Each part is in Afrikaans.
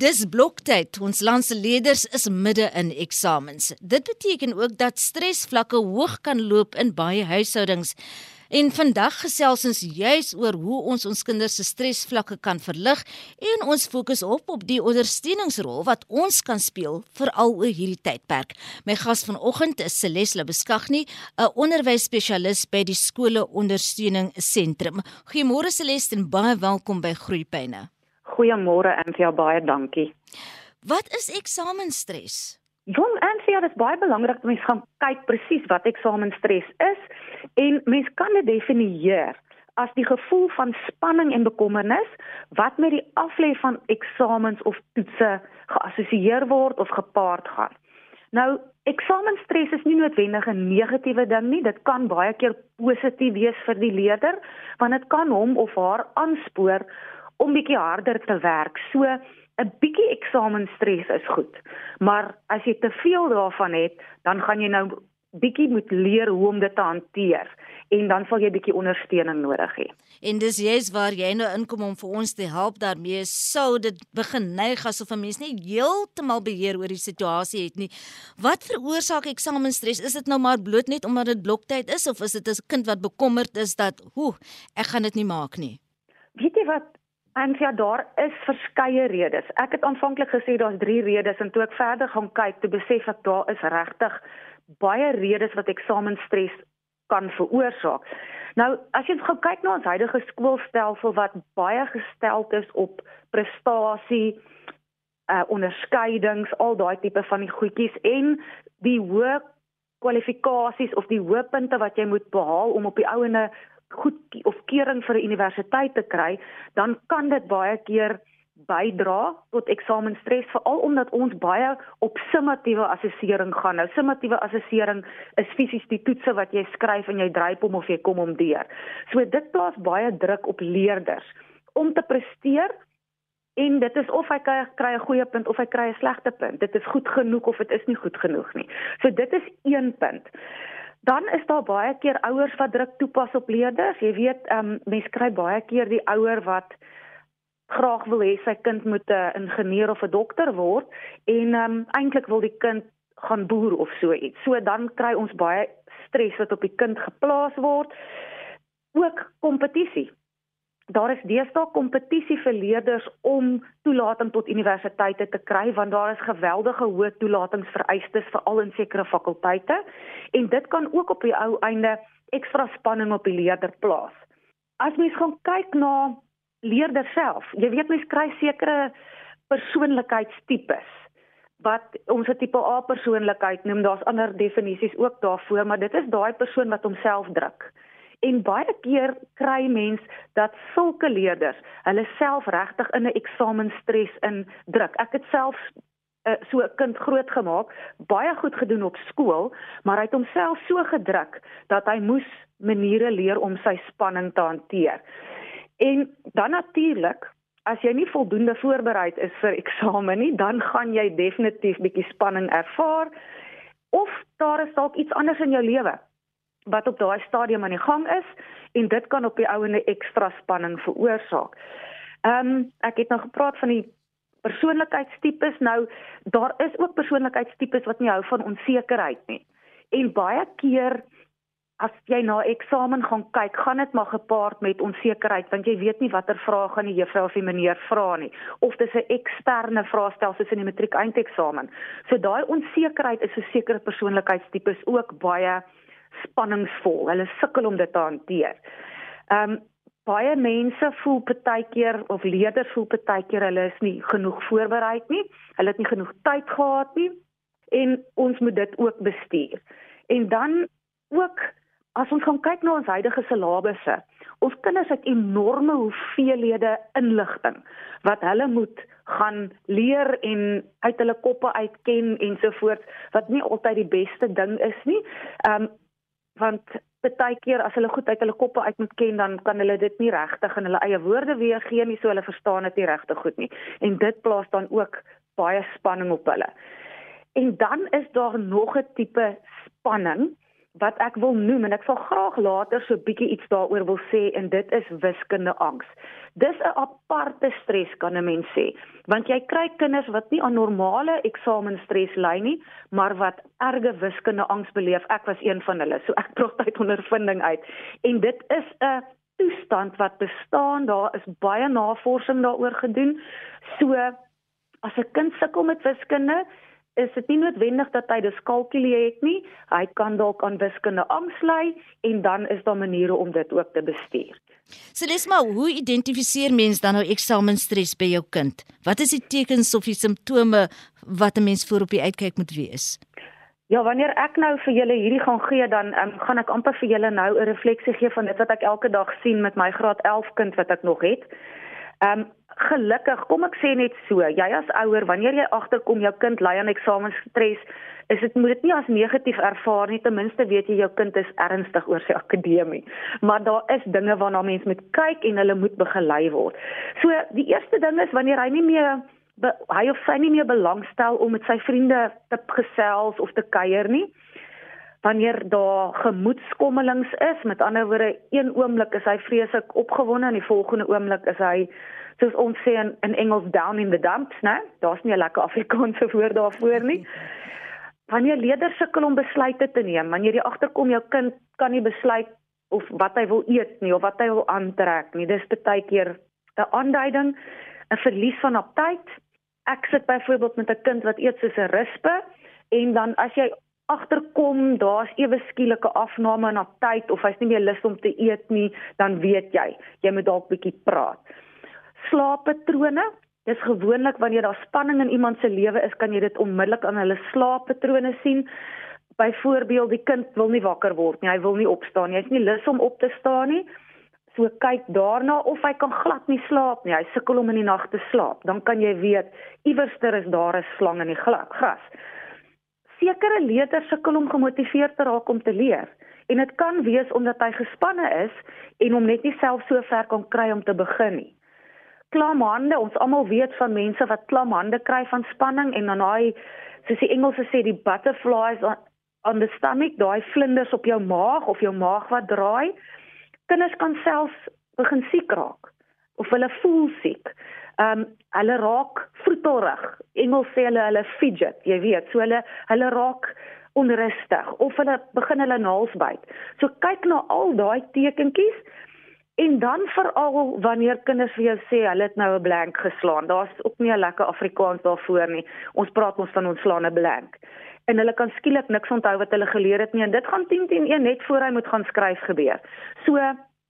Dis bloktyd. Ons land se leerders is midde in eksamens. Dit beteken ook dat stresvlakke hoog kan loop in baie huishoudings. En vandag gesels ons juis oor hoe ons ons kinders se stresvlakke kan verlig en ons fokus op op die ondersteuningsrol wat ons kan speel veral oor hierdie tydperk. My gas vanoggend is Celeste Beskagni, 'n onderwysspesialis by die skole ondersteuning sentrum. Goeiemôre Celeste en baie welkom by Groeipyne. Goeiemôre Anthea, baie dankie. Wat is eksamenstres? Jong Anthea, dit is baie belangrik om mens gaan kyk presies wat eksamenstres is en mens kan dit definieer as die gevoel van spanning en bekommernis wat met die aflê van eksamens of toetse geassosieer word of gepaard gaan. Nou, eksamenstres is nie noodwendig 'n negatiewe ding nie, dit kan baie keer positief wees vir die leerder want dit kan hom of haar aanspoor om bietjie harder te werk. So 'n bietjie eksamenstres is goed. Maar as jy te veel daarvan het, dan gaan jy nou bietjie moet leer hoe om dit te hanteer en dan sal jy bietjie ondersteuning nodig hê. En dis jy's waar jy nou inkom om vir ons te help daarmee sou dit begin neig asof 'n mens nie heeltemal beheer oor die situasie het nie. Wat veroorsaak eksamenstres? Is dit nou maar bloot net omdat dit bloktyd is of is dit 'n kind wat bekommerd is dat, "Hoe, ek gaan dit nie maak nie." Weet jy wat En ja, daar is verskeie redes. Ek het aanvanklik gesê daar's 3 redes en toe ek verder gaan kyk, toe besef ek daar is regtig baie redes wat eksamenstres kan veroorsaak. Nou, as jy gou kyk na ons huidige skoolstelsel wat baie gestel is op prestasie, uh onderskeidings, al daai tipe van die goedjies en die hoë kwalifikasies of die hoë punte wat jy moet behaal om op die ouene goed of kering vir 'n universiteit te kry, dan kan dit baie keer bydra tot eksamenstres veral omdat ons baie op summatiewe assessering gaan. Nou summatiewe assessering is fisies die toetse wat jy skryf en jy dryp hom of jy kom hom deur. So dit plaas baie druk op leerders om te presteer en dit is of hy kry 'n goeie punt of hy kry 'n slegte punt. Dit is goed genoeg of dit is nie goed genoeg nie. So dit is een punt. Dan is daar baie keer ouers wat druk toepas op leerders. Jy weet, ehm um, mense kry baie keer die ouer wat graag wil hê sy kind moet 'n ingenieur of 'n dokter word en ehm um, eintlik wil die kind gaan boer of so iets. So dan kry ons baie stres wat op die kind geplaas word. Ook kompetisie daar is deesdae kompetisie vir leerders om toelating tot universiteite te kry want daar is geweldige hoë toelatingsvereistes veral in sekere fakulteite en dit kan ook op die ou einde ekstra spanning op die leerder plaas. As mens gaan kyk na leerders self, jy weet mens kry sekere persoonlikheidstipes wat ons 'n tipe A persoonlikheid noem, daar's ander definisies ook daarvoor, maar dit is daai persoon wat homself druk. En baie keer kry mens dat sulke leerders hulle self regtig in 'n eksamenstres indruk. Ek het self uh, so 'n kind grootgemaak, baie goed gedoen op skool, maar hy het homself so gedruk dat hy moes maniere leer om sy spanning te hanteer. En dan natuurlik As jy nie voldoende voorberei is vir eksamen nie, dan gaan jy definitief bietjie spanning ervaar of daar is dalk iets anders in jou lewe wat op daai stadium aan die gang is en dit kan op die ouene ekstra spanning veroorsaak. Ehm um, ek het nou gepraat van die persoonlikheidstipes. Nou daar is ook persoonlikheidstipes wat nie hou van onsekerheid nie. En baie keer as jy na eksamen gaan kyk, gaan dit maar gepaard met onsekerheid want jy weet nie watter vrae gaan die juffrou of die meneer vra nie of dis 'n eksterne vraestel soos in die matriek eindeksamen. So daai onsekerheid is vir sekere persoonlikheidstipes ook baie spanningsvol. Hulle sukkel om dit te hanteer. Ehm um, baie mense voel baie keer of leerders voel baie keer hulle is nie genoeg voorberei nie. Hulle het nie genoeg tyd gehad nie en ons moet dit ook bestuur. En dan ook as ons gaan kyk na ons huidige syllabusse, ons kinders het enorme hoeveelhede inligting wat hulle moet gaan leer en uit hulle koppe uitken ensovoorts wat nie altyd die beste ding is nie. Ehm um, want baie keer as hulle goed uit hulle koppe uit moet ken dan kan hulle dit nie regtig in hulle eie woorde weergee nie so hulle verstaan dit nie regtig goed nie en dit plaas dan ook baie spanning op hulle. En dan is daar nog 'n tipe spanning wat ek wil noem en ek sal graag later so bietjie iets daaroor wil sê en dit is wiskunde angs. Dis 'n aparte stres kan 'n mens sê, want jy kry kinders wat nie aan normale eksamenstres ly nie, maar wat erge wiskunde angs beleef. Ek was een van hulle, so ek praat uit ondervinding uit. En dit is 'n toestand wat bestaan. Daar is baie navorsing daaroor gedoen. So as 'n kind sukkel met wiskunde, is dit nie noodwendig dat hy diskalkulie het nie. Hy kan dalk aan wiskunde ly en dan is daar maniere om dit ook te bestuur. Celesma, hoe identifiseer mens dan nou eksamenstres by jou kind? Wat is die tekens of die simptome wat 'n mens voor op die uitkyk moet wees? Ja, wanneer ek nou vir julle hierdie gaan gee, dan um, gaan ek amper vir julle nou 'n refleksie gee van dit wat ek elke dag sien met my graad 11 kind wat ek nog het. Ehm um, gelukkig, kom ek sê net so, jy as ouer, wanneer jy agterkom jou kind ly aan eksamenstres, is dit moet dit nie as negatief ervaar nie, ten minste weet jy jou kind is ernstig oor sy akademie. Maar daar is dinge waarna mens moet kyk en hulle moet begelei word. So die eerste ding is wanneer hy nie meer be, hy of sy nie meer belangstel om met sy vriende te gesels of te kuier nie wanneer daar gemoedskommelings is met ander woorde een oomblik is hy vreeslik opgewonde en die volgende oomblik is hy soos ons sê in, in Engels down in the dumps, né? Daar's nie 'n lekker Afrikaanse woord daarvoor nie. Wanneer leerders sukkel om besluite te neem, wanneer jy agterkom jou kind kan nie besluit of wat hy wil eet nie of wat hy wil aantrek nie, dis baie keer 'n aanduiding 'n verlies van aptyt. Ek sit byvoorbeeld met 'n kind wat eet soos 'n rispe en dan as jy agterkom daar's ewe skielike afname in aptyt of hy's nie meer lus om te eet nie, dan weet jy, jy moet dalk bietjie praat slaappatrone. Dis gewoonlik wanneer daar spanning in iemand se lewe is, kan jy dit onmiddellik aan hulle slaappatrone sien. Byvoorbeeld, die kind wil nie wakker word nie, hy wil nie opstaan nie, hy's nie lus om op te staan nie. So kyk daarna of hy kan glad nie slaap nie. Hy sukkel om in die nag te slaap. Dan kan jy weet iewerster is daar 'n slang in die gras. Sekere leerders sukkel om gemotiveerd te raak om te leer. En dit kan wees omdat hy gespanne is en hom net nie self so ver kan kry om te begin nie klam hande. Ons almal weet van mense wat klam hande kry van spanning en dan daai soos die Engelse sê die butterflies on, on the stomach, daai vlinders op jou maag of jou maag wat draai. Kinders kan selfs begin siek raak of hulle voel siek. Ehm um, hulle raak vroetelrig. Engels sê hulle hulle fidget, jy weet, so hulle hulle raak onrustig of hulle begin hulle naels byt. So kyk na al daai tekentjies En dan veral wanneer kinders vir jou sê hulle het nou 'n blank geslaan. Daar's ook nie 'n lekker Afrikaans daarvoor nie. Ons praat ons van ons slaan 'n blank. En hulle kan skielik niks onthou wat hulle geleer het nie en dit gaan 10 10 1 net voor hy moet gaan skryf gebeur. So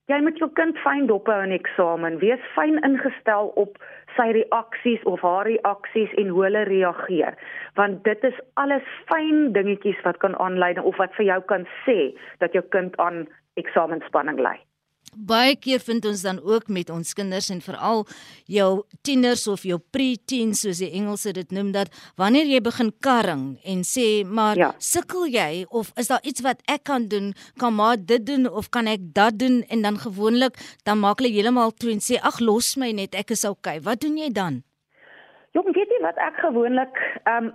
jy moet jou kind fyn dop hou in eksamen. Wees fyn ingestel op sy reaksies of haar reaksies en hoe hulle reageer. Want dit is alles fyn dingetjies wat kan aanlei of wat vir jou kan sê dat jou kind aan eksamenspanning ly. Baie keer vind ons dan ook met ons kinders en veral jou tieners of jou pre-teens soos die Engelse dit noem dat wanneer jy begin karring en sê maar ja. sukkel jy? Of is daar iets wat ek kan doen? Kan maar dit doen? Of kan ek dat doen? En dan gewoonlik dan maak hulle heeltemal toe en sê ag los my net ek is okay. Wat doen jy dan? Jong weet jy wat? Ek gewoonlik um,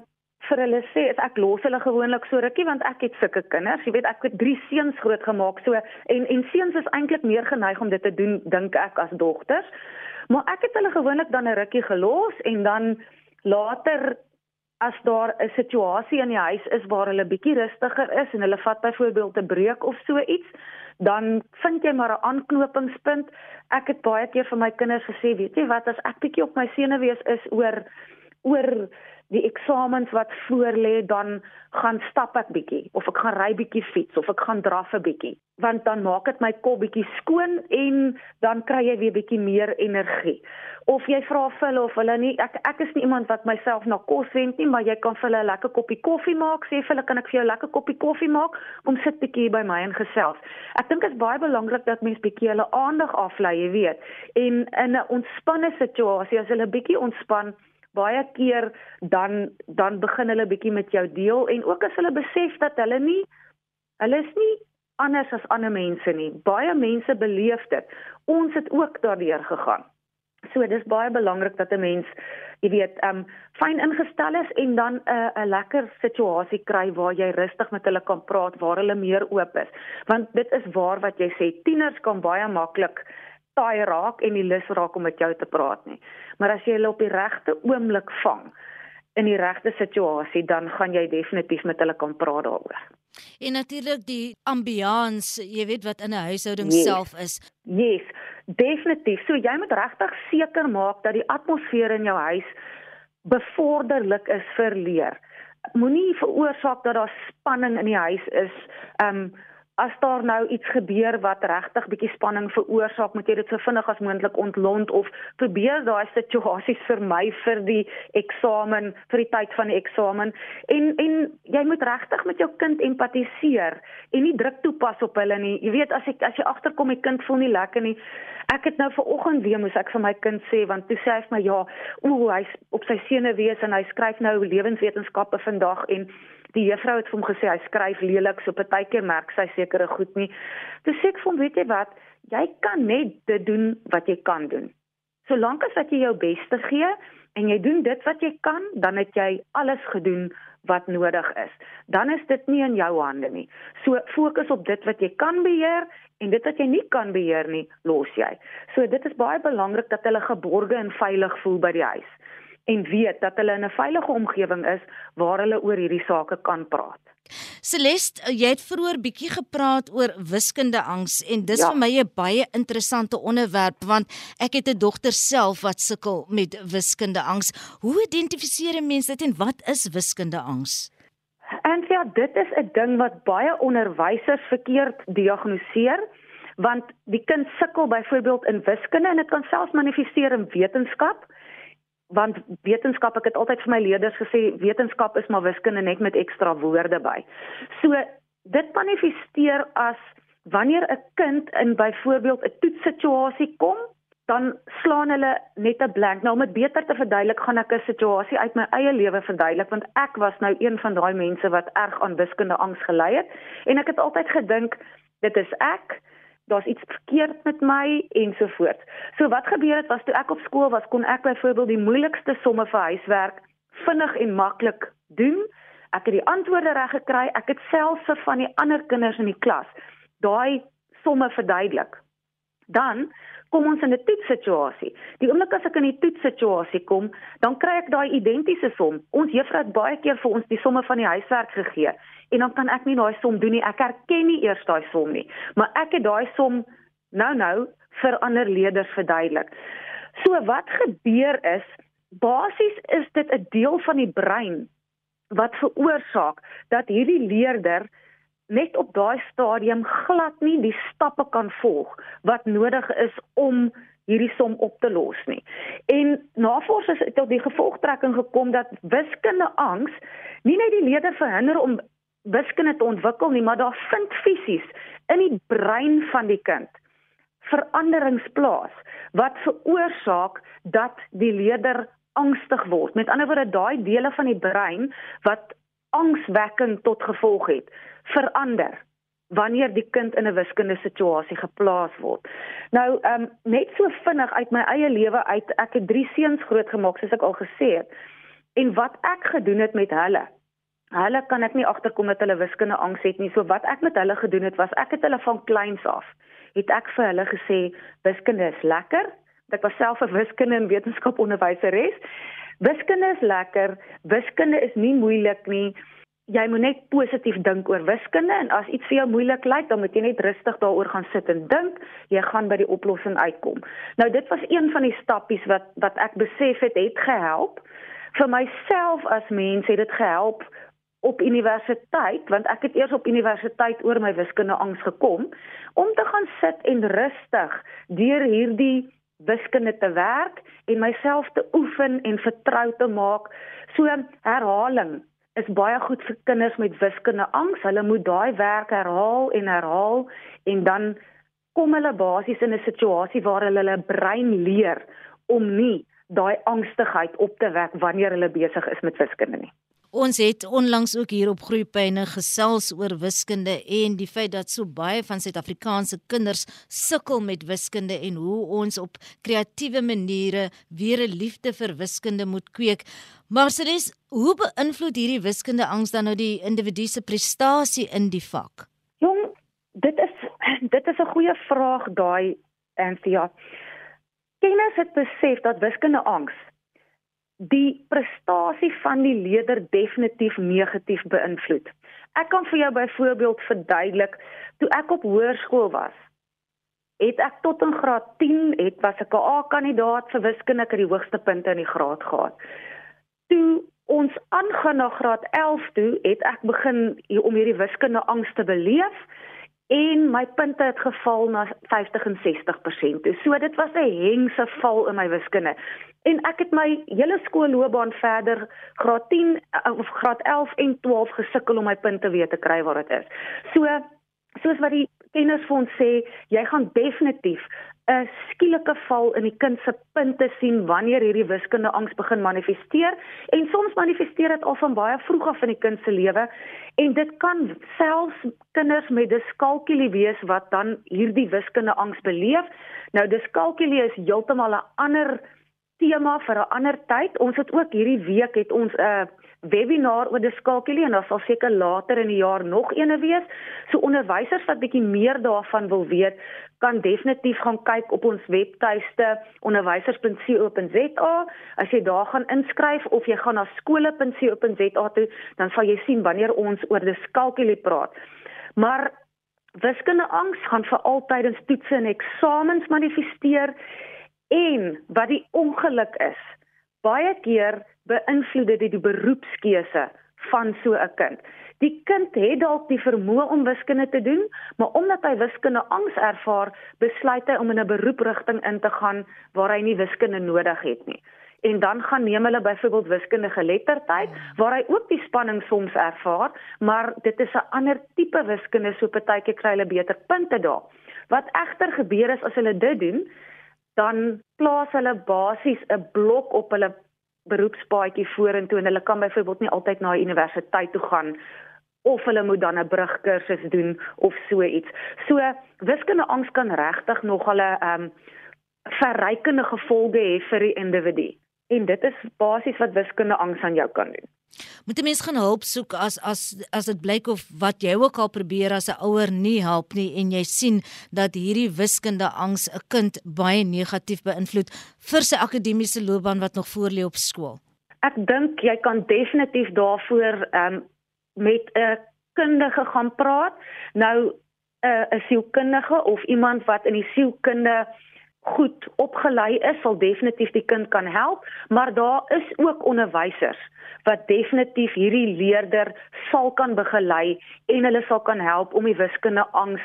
vir hulle sê is ek los hulle gewoonlik so rukkie want ek het sulke kinders. Jy weet ek het drie seuns grootgemaak so en en seuns is eintlik meer geneig om dit te doen dink ek as dogters. Maar ek het hulle gewoonlik dan 'n rukkie gelos en dan later as daar 'n situasie in die huis is waar hulle bietjie rustiger is en hulle vat byvoorbeeld 'n breek of so iets, dan vind jy maar 'n aanknopingspunt. Ek het baie keer vir my kinders gesê, weet jy wat, as ek bietjie op my senuwees is oor oor die eksamens wat voor lê dan gaan stap ek bietjie of ek gaan ry bietjie fiets of ek gaan draf 'n bietjie want dan maak dit my kop bietjie skoon en dan kry jy weer bietjie meer energie. Of jy vra vir hulle of hulle nie ek ek is nie iemand wat myself na kos wend nie maar jy kan vir hulle 'n lekker koppie koffie maak sê vir hulle kan ek vir jou 'n lekker koppie koffie maak? Kom sit bietjie by my en gesels. Ek dink dit is baie belangrik dat mens bietjie hulle aandag aflei jy weet. En in 'n ontspanne situasie as hulle bietjie ontspan baie keer dan dan begin hulle bietjie met jou deel en ook as hulle besef dat hulle nie hulle is nie anders as ander mense nie. Baie mense beleef dit. Ons het ook daardeur gegaan. So dis baie belangrik dat 'n mens, jy weet, um fyn ingestel is en dan 'n uh, 'n lekker situasie kry waar jy rustig met hulle kan praat, waar hulle meer oop is. Want dit is waar wat jy sê, tieners kan baie maklik taai raak en nie lus raak om met jou te praat nie. Maar as jy hulle op die regte oomblik vang in die regte situasie, dan gaan jy definitief met hulle kan praat daaroor. En natuurlik die ambiance, jy weet wat in 'n huishouding yes. self is. Yes, definitief. So jy moet regtig seker maak dat die atmosfeer in jou huis bevorderlik is vir leer. Moenie veroorsaak dat daar spanning in die huis is. Um as daar nou iets gebeur wat regtig bietjie spanning veroorsaak, moet jy dit so vinnig as moontlik ontlont of probeer daai situasies vermy vir die eksamen, vir die tyd van die eksamen. En en jy moet regtig met jou kind empatiseer en nie druk toepas op hulle nie. Jy weet as ek as jy agterkom die kind voel nie lekker nie. Ek het nou ver oggend weer moes ek vir my kind sê want toe sê hy vir my ja, ooh, hy's op sy senuwees en hy skryf nou lewenswetenskappe vandag en die juffrou het vir hom gesê hy skryf lelik so partykeer merk sy sekere goed nie. Toe sê ek vir hom, weet jy wat, jy kan net dit doen wat jy kan doen. Solank as wat jy jou beste gee en jy doen dit wat jy kan, dan het jy alles gedoen wat nodig is. Dan is dit nie in jou hande nie. So fokus op dit wat jy kan beheer en dit wat jy nie kan beheer nie, los jy. So dit is baie belangrik dat hulle geborge en veilig voel by die huis en weet dat hulle in 'n veilige omgewing is waar hulle oor hierdie sake kan praat. Celeste, jy het vroeër bietjie gepraat oor wiskunde angs en dis ja. vir my 'n baie interessante onderwerp want ek het 'n dogter self wat sukkel met wiskunde angs. Hoe identifiseer 'n mens dit en wat is wiskunde angs? En ja, dit is 'n ding wat baie onderwysers verkeerd diagnoseer want die kind sukkel byvoorbeeld in wiskunde en dit kan selfs manifesteer in wetenskap want wetenskap ek het altyd vir my leerders gesê wetenskap is maar wiskunde net met ekstra woorde by. So dit manifesteer as wanneer 'n kind in byvoorbeeld 'n toetssituasie kom, dan slaan hulle net 'n blank. Nou om dit beter te verduidelik, gaan ek 'n situasie uit my eie lewe verduidelik want ek was nou een van daai mense wat erg aan wiskunde angs gelei het en ek het altyd gedink dit is ek daar's iets verkeerd met my ensovoorts. So wat gebeur het was toe ek op skool was, kon ek byvoorbeeld die moeilikste somme vir huiswerk vinnig en maklik doen. Ek het die antwoorde reg gekry. Ek het selfs vir van die ander kinders in die klas daai somme verduidelik. Dan kom ons in 'n toetssituasie. Die oomblik as ek in die toetssituasie kom, dan kry ek daai identiese som. Ons juffrou het baie keer vir ons die somme van die huiswerk gegee en dan kan ek nie daai som doen nie. Ek herken nie eers daai som nie, maar ek het daai som nou nou vir ander leerders verduidelik. So wat gebeur is, basies is dit 'n deel van die brein wat veroorsaak dat hierdie leerder net op daai stadium glad nie die stappe kan volg wat nodig is om hierdie som op te los nie. En navorsers het tot die gevolgtrekking gekom dat wiskunde angs nie net die leerder verhinder om wiskunde te ontwikkel nie, maar daar vind fisies in die brein van die kind veranderings plaas wat veroorsaak dat die leerder angstig word. Met ander woorde, daai dele van die brein wat angswekking tot gevolg het, verander wanneer die kind in 'n wiskundige situasie geplaas word. Nou, ehm um, net so vinnig uit my eie lewe uit, ek het drie seuns grootgemaak soos ek al gesê het. En wat ek gedoen het met hulle, hulle kan ek nie agterkom dat hulle wiskunde angs het nie. So wat ek met hulle gedoen het was ek het hulle van kleins af het ek vir hulle gesê wiskunde is lekker. Ek was self 'n wiskunde en wetenskap onderwyseres. Wiskunde is lekker. Wiskunde is nie moeilik nie. Jy moet net positief dink oor wiskunde en as iets vir jou moeilik lyk, dan moet jy net rustig daaroor gaan sit en dink. Jy gaan by die oplossing uitkom. Nou dit was een van die stappies wat wat ek besef het het gehelp. Vir myself as mens het dit gehelp op universiteit want ek het eers op universiteit oor my wiskunde angs gekom om te gaan sit en rustig deur hierdie wiskunde te werk en myself te oefen en vertrou te maak. So herhaling is baie goed vir kinders met wiskunde angs. Hulle moet daai werk herhaal en herhaal en dan kom hulle basies in 'n situasie waar hulle hulle brein leer om nie daai angstigheid op te wek wanneer hulle besig is met wiskunde nie. Ons het onlangs ook hier op Groepyne gesels oor wiskunde en die feit dat so baie van Suid-Afrikaanse kinders sukkel met wiskunde en hoe ons op kreatiewe maniere weer 'n liefde vir wiskunde moet kweek. Maar Ceres, hoe beïnvloed hierdie wiskunde angs dan nou die individu se prestasie in die vak? Jong, dit is dit is 'n goeie vraag daai Anthea. Kenners het besef dat wiskunde angs die prestasie van die leerder definitief negatief beïnvloed. Ek kan vir jou byvoorbeeld verduidelik, toe ek op hoërskool was, het ek tot in graad 10 het was ek 'n A-kandidaat vir wiskunde, ek het die hoogste punte in die graad gehad. Toe ons aangaan na graad 11 toe, het ek begin om hierdie wiskunde angs te beleef en my punte het geval na 50 en 60%. Dus so dit was 'n hengse val in my wiskunde. En ek het my hele skoolloopbaan verder graad 10 eh, of graad 11 en 12 gesukkel om my punte weer te kry waar dit is. So soos wat die kenners vir ons sê, jy gaan definitief 'n skielike val in die kind se punte sien wanneer hierdie wiskunde angs begin manifesteer en soms manifesteer dit al van baie vroeg af in die kind se lewe en dit kan selfs kinders met diskalkulie wees wat dan hierdie wiskunde angs beleef. Nou diskalkulie is heeltemal 'n ander tema vir 'n ander tyd. Ons het ook hierdie week het ons 'n uh, webinar oor diskalkulie en daar sal seker later in die jaar nog eene wees. So onderwysers wat bietjie meer daarvan wil weet, kan definitief gaan kyk op ons webtuiste onderwysers.co.za. As jy daar gaan inskryf of jy gaan na skole.co.za toe, dan sal jy sien wanneer ons oor diskalkulie praat. Maar wiskunde angs gaan vir altyd in toetse en eksamens manifesteer en wat die ongeluk is, baie keer beïnvloed dit die beroepskeuse van so 'n kind. Die kind het dalk die vermoë om wiskunde te doen, maar omdat hy wiskunde angs ervaar, besluit hy om in 'n beroeprigting in te gaan waar hy nie wiskunde nodig het nie. En dan gaan neem hulle byvoorbeeld wiskunde geletterdheid waar hy ook die spanning soms ervaar, maar dit is 'n ander tipe wiskunde, so partykeer kry hulle beter punte daar. Wat egter gebeur is as hulle dit doen, dan plaas hulle basies 'n blok op hulle beroepspaadjie vorentoe en hulle kan byvoorbeeld nie altyd na universiteit toe gaan of hulle moet dan 'n brugkursus doen of so iets. So wiskunde angs kan regtig nog hulle ehm um, verrykende gevolge hê vir die individu. En dit is basies wat wiskunde angs aan jou kan doen. Moet 'n mens gaan hulp soek as as as dit blyk of wat jy ook al probeer as 'n ouer nie help nie en jy sien dat hierdie wiskunde angs 'n kind baie negatief beïnvloed vir sy akademiese loopbaan wat nog voor lê op skool. Ek dink jy kan definitief daarvoor ehm um, met 'n kundige gaan praat. Nou 'n sielkundige of iemand wat in die sielkunde goed opgelei is, sal definitief die kind kan help, maar daar is ook onderwysers wat definitief hierdie leerder sal kan begelei en hulle sal kan help om die wiskunde angs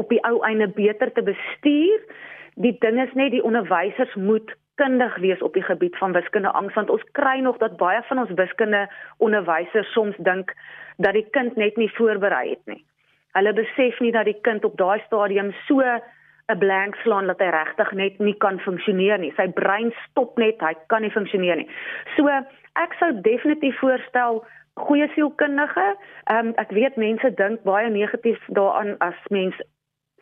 op die ou einde beter te bestuur. Die ding is net die onderwysers moet kundig wees op die gebied van wiskunde angs want ons kry nog dat baie van ons wiskunde onderwysers soms dink dat die kind net nie voorberei het nie. Hulle besef nie dat die kind op daai stadium so 'n blank slaan dat hy regtig net nie kan funksioneer nie. Sy brein stop net, hy kan nie funksioneer nie. So ek sou definitief voorstel goeie sielkundige. Ehm um, ek weet mense dink baie negatief daaraan as mens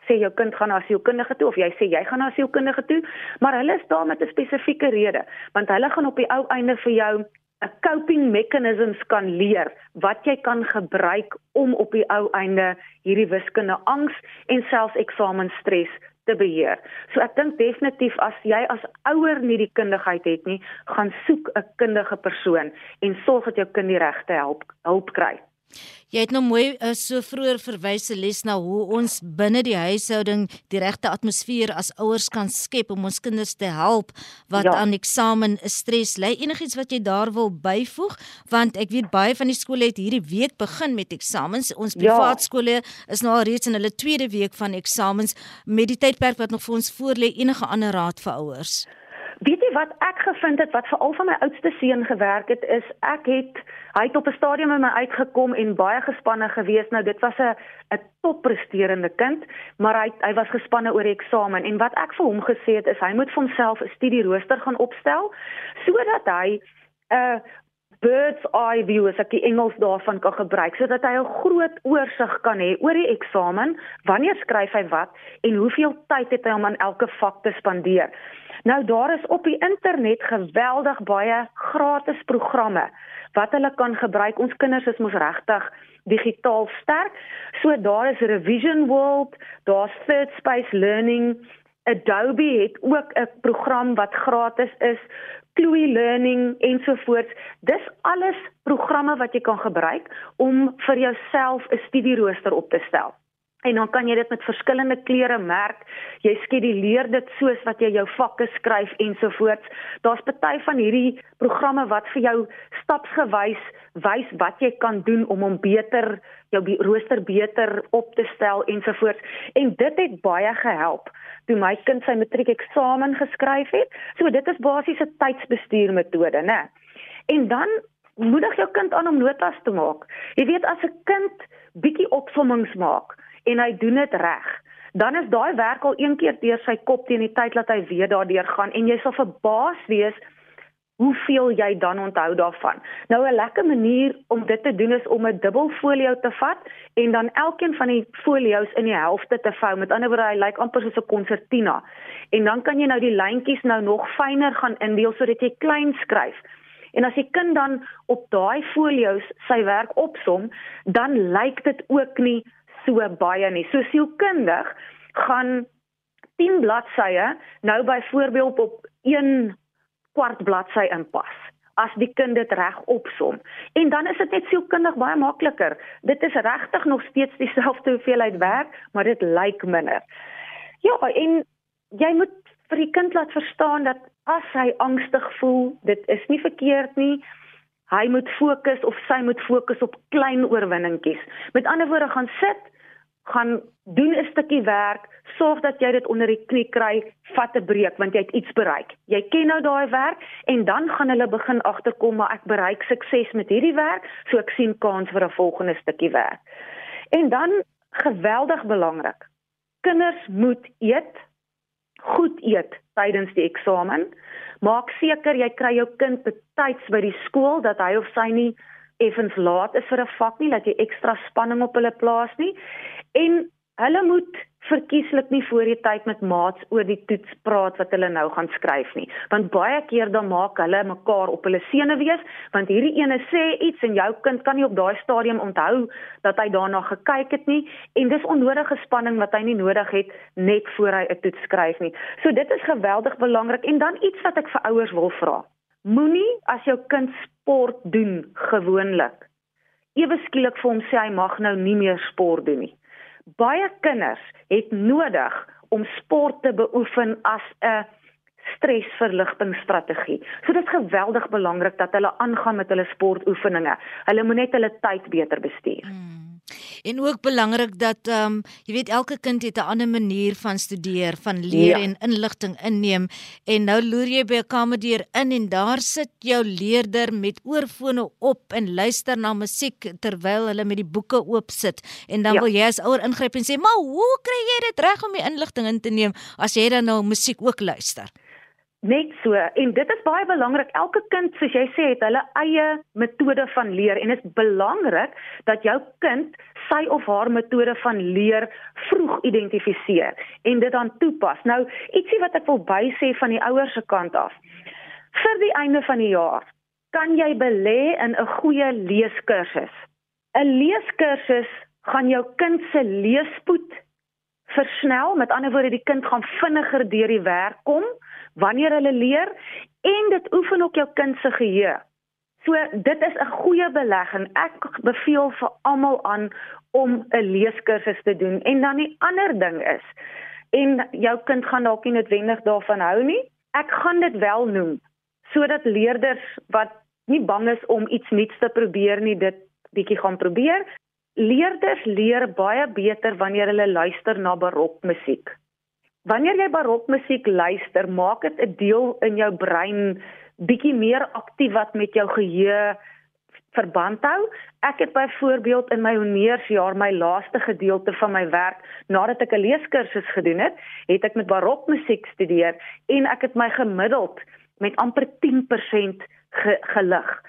sê jou kind gaan na sielkundige toe of jy sê jy gaan na sielkundige toe, maar hulle is daar met 'n spesifieke rede, want hulle gaan op die ou einde vir jou 'n coping mechanisms kan leer wat jy kan gebruik om op die ou einde hierdie wiskunde angs en selfs eksamenstres te beheer. So ek dink definitief as jy as ouer nie die kundigheid het nie, gaan soek 'n kundige persoon en sorg dat jou kind die regte help hulp kry. Jy het nou mooi uh, so vroeër verwys se les na hoe ons binne die huishouding die regte atmosfeer as ouers kan skep om ons kinders te help wat ja. aan eksamen stres lê. Enigiets wat jy daar wil byvoeg want ek weet baie van die skole het hierdie week begin met eksamens. Ons ja. privaat skole is nou al reeds in hulle tweede week van eksamens met die tydperk wat nog vir ons voorlê. Enige ander raad vir ouers? Weet jy wat ek gevind het wat veral van my oudste seun gewerk het is ek het hy het op 'n stadium met my uitgekom en baie gespanne gewees. Nou dit was 'n 'n toppresterende kind, maar hy hy was gespanne oor die eksamen en wat ek vir hom gesê het is hy moet vir homself 'n studierooster gaan opstel sodat hy 'n uh, bird's eye view as ek die Engels daarvan kan gebruik sodat hy 'n groot oorsig kan hê oor die eksamen, wanneer skryf hy wat en hoeveel tyd het hy om aan elke vak te spandeer. Nou daar is op die internet geweldig baie gratis programme wat hulle kan gebruik. Ons kinders is mos regtig digitaal sterk. So daar is Revision World, daar's Third Space Learning, Adobe het ook 'n program wat gratis is. Chloe Learning ensovoorts. Dis alles programme wat jy kan gebruik om vir jouself 'n studierooster op te stel. En dan kan jy dit met verskillende kleure merk. Jy skeduleer dit soos wat jy jou vakke skryf ensovoorts. Daar's party van hierdie programme wat vir jou stapsgewys wys wat jy kan doen om hom beter jou rooster beter op te stel ensovoorts. En dit het baie gehelp toe my kind sy matriek eksamen geskryf het. So dit is basies 'n tydsbestuurmetode, né? En dan moedig jou kind aan om notas te maak. Jy weet as 'n kind bietjie opsommings maak en hy doen dit reg, dan is daai werk al een keer deur sy kop teen die tyd dat hy weer daardeur gaan en jy sal verbaas wees hoeveel jy dan onthou daarvan. Nou 'n lekker manier om dit te doen is om 'n dubbelfolio te vat en dan elkeen van die folio's in die helfte te vou. Met ander woorde, hy lyk amper soos 'n konsertina. En dan kan jy nou die lyntjies nou nog fyner gaan indeel sodat jy klein skryf. En as die kind dan op daai folio's sy werk opsom, dan lyk dit ook nie so baie nie. So sielkundig gaan 10 bladsye nou byvoorbeeld op kwart bladsy inpas as die kind dit reg opsom. En dan is dit net sielkundig baie makliker. Dit is regtig nog steeds dieselfde hoeveelheid werk, maar dit lyk minder. Ja, en jy moet vir die kind laat verstaan dat as hy angstig voel, dit is nie verkeerd nie. Hy moet fokus of sy moet fokus op klein oorwinningkies. Met ander woorde gaan sit gaan doen 'n stukkie werk, sorg dat jy dit onder die knie kry, vat 'n breek want jy het iets bereik. Jy ken nou daai werk en dan gaan hulle begin agterkom maar ek bereik sukses met hierdie werk, so ek sien kans vir 'n volgende stukkie werk. En dan geweldig belangrik. Kinders moet eet, goed eet tydens die eksamen. Maak seker jy kry jou kind betyds by die skool dat hy of sy nie effens laat is vir 'n vak nie, dat jy ekstra spanning op hulle plaas nie. En hulle moet verkieslik nie voor die tyd met maats oor die toets praat wat hulle nou gaan skryf nie, want baie keer dan maak hulle mekaar op hulle senuwees, want hierdie ene sê iets en jou kind kan nie op daai stadium onthou dat hy daarna gekyk het nie en dis onnodige spanning wat hy nie nodig het net voor hy 'n toets skryf nie. So dit is geweldig belangrik en dan iets wat ek vir ouers wil vra. Moenie as jou kind sport doen gewoonlik ewe skielik vir hom sê hy mag nou nie meer sport doen nie baie kinders het nodig om sport te beoefen as 'n stresverligtingstrategie. So dit is geweldig belangrik dat hulle aangaan met hulle sportoefeninge. Hulle moet net hulle tyd beter bestuur. Hmm. En ook belangrik dat ehm um, jy weet elke kind het 'n ander manier van studeer, van leer ja. en inligting inneem en nou loer jy by 'n kamerdeur in en daar sit jou leerder met oorfone op en luister na musiek terwyl hulle met die boeke oop sit en dan ja. wil jy as ouer ingryp en sê, "Maar hoe kry jy dit reg om die inligting in te neem as jy dan nou musiek ook luister?" Net so en dit is baie belangrik. Elke kind soos jy sê het hulle eie metode van leer en dit is belangrik dat jou kind sy of haar metode van leer vroeg identifiseer en dit dan toepas. Nou, ietsie wat ek wil bysê van die ouers se kant af. Vir die einde van die jaar kan jy belê in 'n goeie leeskursus. 'n Leeskursus gaan jou kind se leespoed versnel. Met ander woorde, die kind gaan vinniger deur die werk kom wanneer hulle leer en dit oefen ook jou kind se geheue. So dit is 'n goeie belegging. Ek beveel vir almal aan om 'n leeskursus te doen. En dan die ander ding is en jou kind gaan dalk nie noodwendig daarvan hou nie. Ek gaan dit wel noem sodat leerders wat nie bang is om iets nuuts te probeer nie, dit bietjie gaan probeer. Leerders leer baie beter wanneer hulle luister na barokmusiek. Wanneer jy barokmusiek luister, maak dit 'n deel in jou brein bietjie meer aktief wat met jou geheue verband hou. Ek het byvoorbeeld in my honeursjaar my laaste gedeelte van my werk nadat ek 'n leeskursus gedoen het, het ek met barokmusiek studeer en ek het my gemiddeld met amper 10% ge gelig.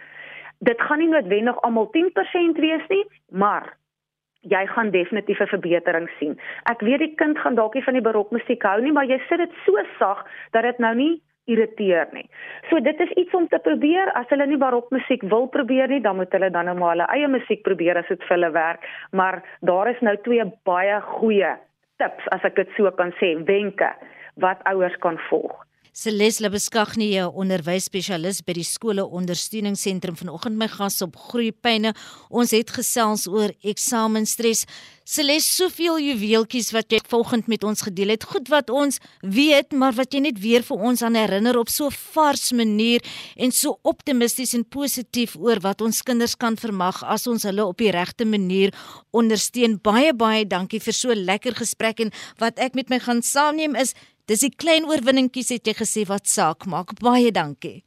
Dit gaan nie noodwendig almal 10% wees nie, maar jy gaan definitief 'n verbetering sien. Ek weet die kind gaan dalk nie van die barokmusiek hou nie, maar jy sit dit so sag dat dit nou nie irriteer nie. So dit is iets om te probeer. As hulle nie barokmusiek wil probeer nie, dan moet hulle dan nou maar hulle eie musiek probeer as dit vir hulle werk, maar daar is nou twee baie goeie tips as ek dit so kan sê, wenke wat ouers kan volg. Celeste Beskagnie, 'n onderwysspesialis by die skole ondersteuningsentrum vanoggend my gas op groeipyne. Ons het gesels oor eksamenstres. Celeste, soveel juweeltjies wat jy volgend met ons gedeel het. Goed wat ons weet, maar wat jy net weer vir ons aan herinner op so vars manier en so optimisties en positief oor wat ons kinders kan vermag as ons hulle op die regte manier ondersteun. Baie baie dankie vir so lekker gesprek en wat ek met my gaan saamneem is Dis die klein oorwinningkies het jy gesê wat saak maak. Baie dankie.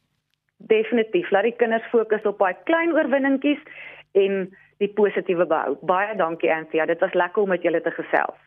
Definitief. Laat die kinders fokus op daai klein oorwinningkies en die positiewe behou. Baie dankie Anthea. Dit was lekker om met julle te gesels.